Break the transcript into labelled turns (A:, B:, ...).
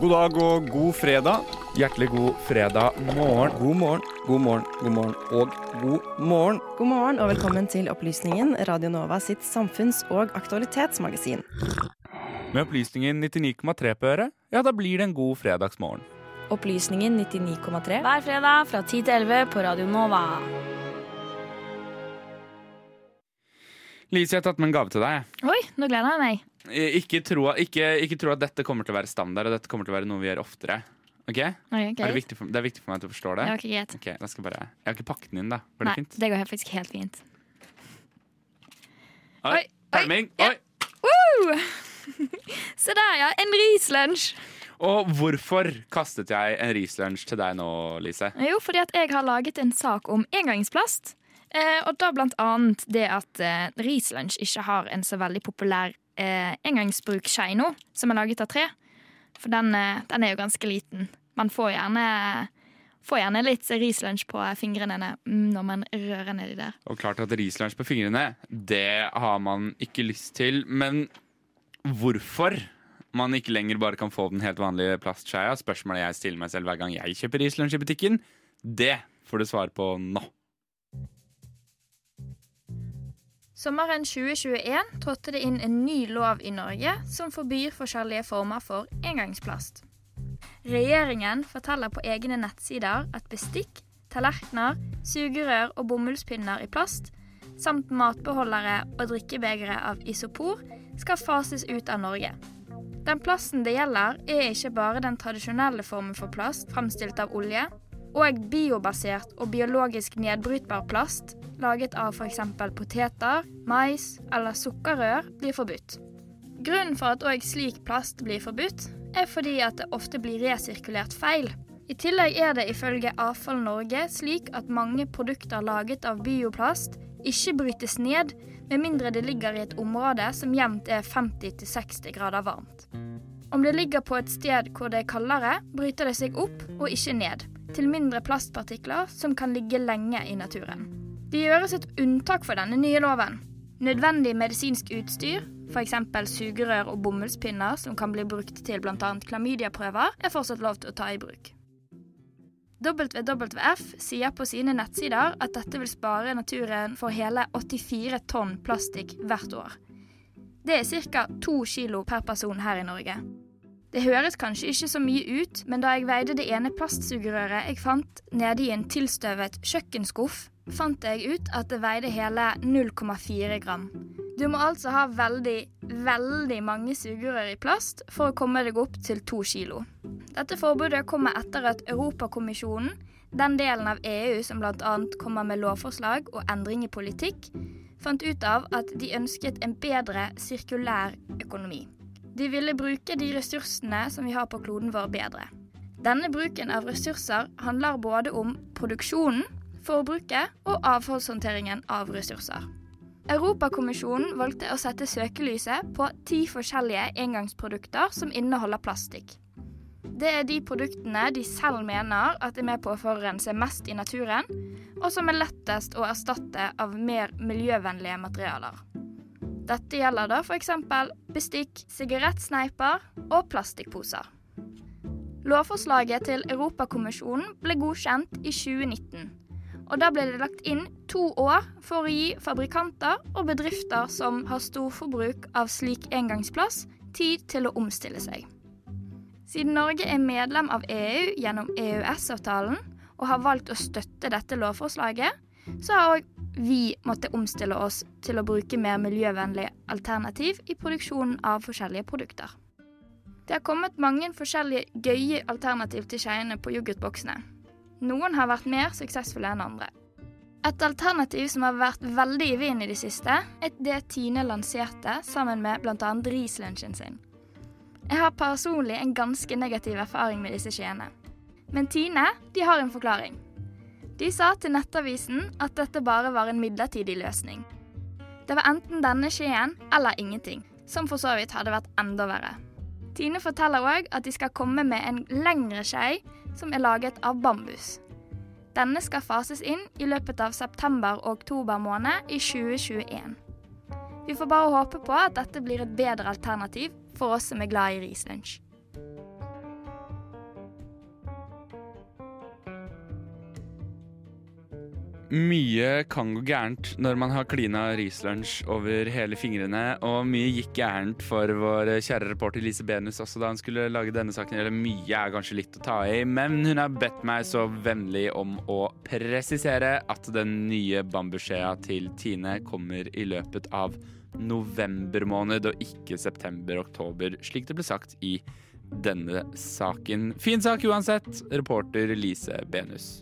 A: God dag og god fredag.
B: Hjertelig god fredag morgen. God morgen, god morgen, god morgen og god morgen.
C: God morgen og velkommen til Opplysningen, Radio Nova sitt samfunns- og aktualitetsmagasin.
B: Med opplysningen 99,3 på øret, ja, da blir det en god fredagsmorgen.
C: Opplysningen 99,3.
D: Hver fredag fra 10 til 11 på Radio Nova.
B: Lise, jeg har tatt med en gave til deg.
D: Oi, nå gleder jeg meg.
B: Eh, Ikke tro, ikke, ikke tro at dette kommer til å være standard, og dette kommer til å være noe vi gjør oftere. Ok?
D: Okay,
B: Er det, for, det er viktig for meg at du forstår det?
D: Var ikke greit.
B: Ok, skal jeg bare Jeg har ikke pakket den inn, da. Går det
D: Nei,
B: fint?
D: det går faktisk helt fint.
B: Oi,
D: Oi, oi, ja.
B: Oi!
D: Woo! Se der, ja. En rislunsj.
B: Og hvorfor kastet jeg en rislunsj til deg nå, Lise?
D: Jo, fordi at jeg har laget en sak om engangsplast. Eh, og da blant annet det at eh, rislunsj ikke har en så veldig populær eh, engangsbrukskje nå, som er laget av tre. For den, eh, den er jo ganske liten. Man får gjerne, får gjerne litt rislunsj på fingrene mm, når man rører nedi der.
B: Og klart at rislunsj på fingrene, det har man ikke lyst til. Men hvorfor man ikke lenger bare kan få den helt vanlige plastskeia, spørsmålet jeg stiller meg selv hver gang jeg kjøper rislunsj i butikken, det får du svar på nå.
D: Sommeren 2021 trådte det inn en ny lov i Norge som forbyr forskjellige former for engangsplast. Regjeringen forteller på egne nettsider at bestikk, tallerkener, sugerør og bomullspinner i plast, samt matbeholdere og drikkebegre av isopor, skal fases ut av Norge. Den plasten det gjelder, er ikke bare den tradisjonelle formen for plast fremstilt av olje, og biobasert og biologisk nedbrytbar plast laget av f.eks. poteter, mais eller sukkerrør blir forbudt. Grunnen for at òg slik plast blir forbudt, er fordi at det ofte blir resirkulert feil. I tillegg er det ifølge Avfall Norge slik at mange produkter laget av bioplast ikke brytes ned, med mindre det ligger i et område som jevnt er 50-60 grader varmt. Om det ligger på et sted hvor det er kaldere, bryter det seg opp og ikke ned, til mindre plastpartikler som kan ligge lenge i naturen. Det gjøres et unntak for denne nye loven. Nødvendig medisinsk utstyr, f.eks. sugerør og bomullspinner som kan bli brukt til bl.a. klamydiaprøver, er fortsatt lov til å ta i bruk. WWF sier på sine nettsider at dette vil spare naturen for hele 84 tonn plastikk hvert år. Det er ca. to kilo per person her i Norge. Det høres kanskje ikke så mye ut, men da jeg veide det ene plastsugerøret jeg fant nede i en tilstøvet kjøkkenskuff, fant jeg ut at det veide hele 0,4 gram. Du må altså ha veldig, veldig mange sugerør i plast for å komme deg opp til to kilo. Dette forbudet kommer etter at Europakommisjonen, den delen av EU som bl.a. kommer med lovforslag og endring i politikk, fant ut av at de ønsket en bedre sirkulær økonomi. De ville bruke de ressursene som vi har på kloden vår bedre. Denne bruken av ressurser handler både om produksjonen, forbruket og avfallshåndteringen av ressurser. Europakommisjonen valgte å sette søkelyset på ti forskjellige engangsprodukter som inneholder plastikk. Det er de produktene de selv mener at er med på å forurense mest i naturen, og som er lettest å erstatte av mer miljøvennlige materialer. Dette gjelder da f.eks. bestikk, sigarettsneiper og plastikkposer. Lovforslaget til Europakommisjonen ble godkjent i 2019. Og da ble det lagt inn to år for å gi fabrikanter og bedrifter som har storforbruk av slik engangsplass, tid til å omstille seg. Siden Norge er medlem av EU gjennom EØS-avtalen og har valgt å støtte dette lovforslaget, så har òg vi måttet omstille oss til å bruke mer miljøvennlige alternativ i produksjonen av forskjellige produkter. Det har kommet mange forskjellige gøye alternativ til skeiene på yoghurtboksene. Noen har vært mer suksessfulle enn andre. Et alternativ som har vært veldig i vinden i det siste, er det Tine lanserte sammen med bl.a. rislunsjen sin. Jeg har personlig en ganske negativ erfaring med disse skjeene. Men Tine de har en forklaring. De sa til Nettavisen at dette bare var en midlertidig løsning. Det var enten denne skjeen eller ingenting, som for så vidt hadde vært enda verre. Tine forteller òg at de skal komme med en lengre skei som er laget av bambus. Denne skal fases inn i løpet av september og oktober måned i 2021. Vi får bare håpe på at dette blir et bedre alternativ for oss som er glad i rislunsj.
B: Mye kan gå gærent når man har klina Rieslunsj over hele fingrene, og mye gikk gærent for vår kjære reporter Lise Benus også da han skulle lage denne saken. Eller mye er kanskje litt å ta i, men hun har bedt meg så vennlig om å presisere at den nye bambuskjea til Tine kommer i løpet av november måned, og ikke september-oktober, slik det ble sagt i denne saken. Fin sak uansett, reporter Lise Benus.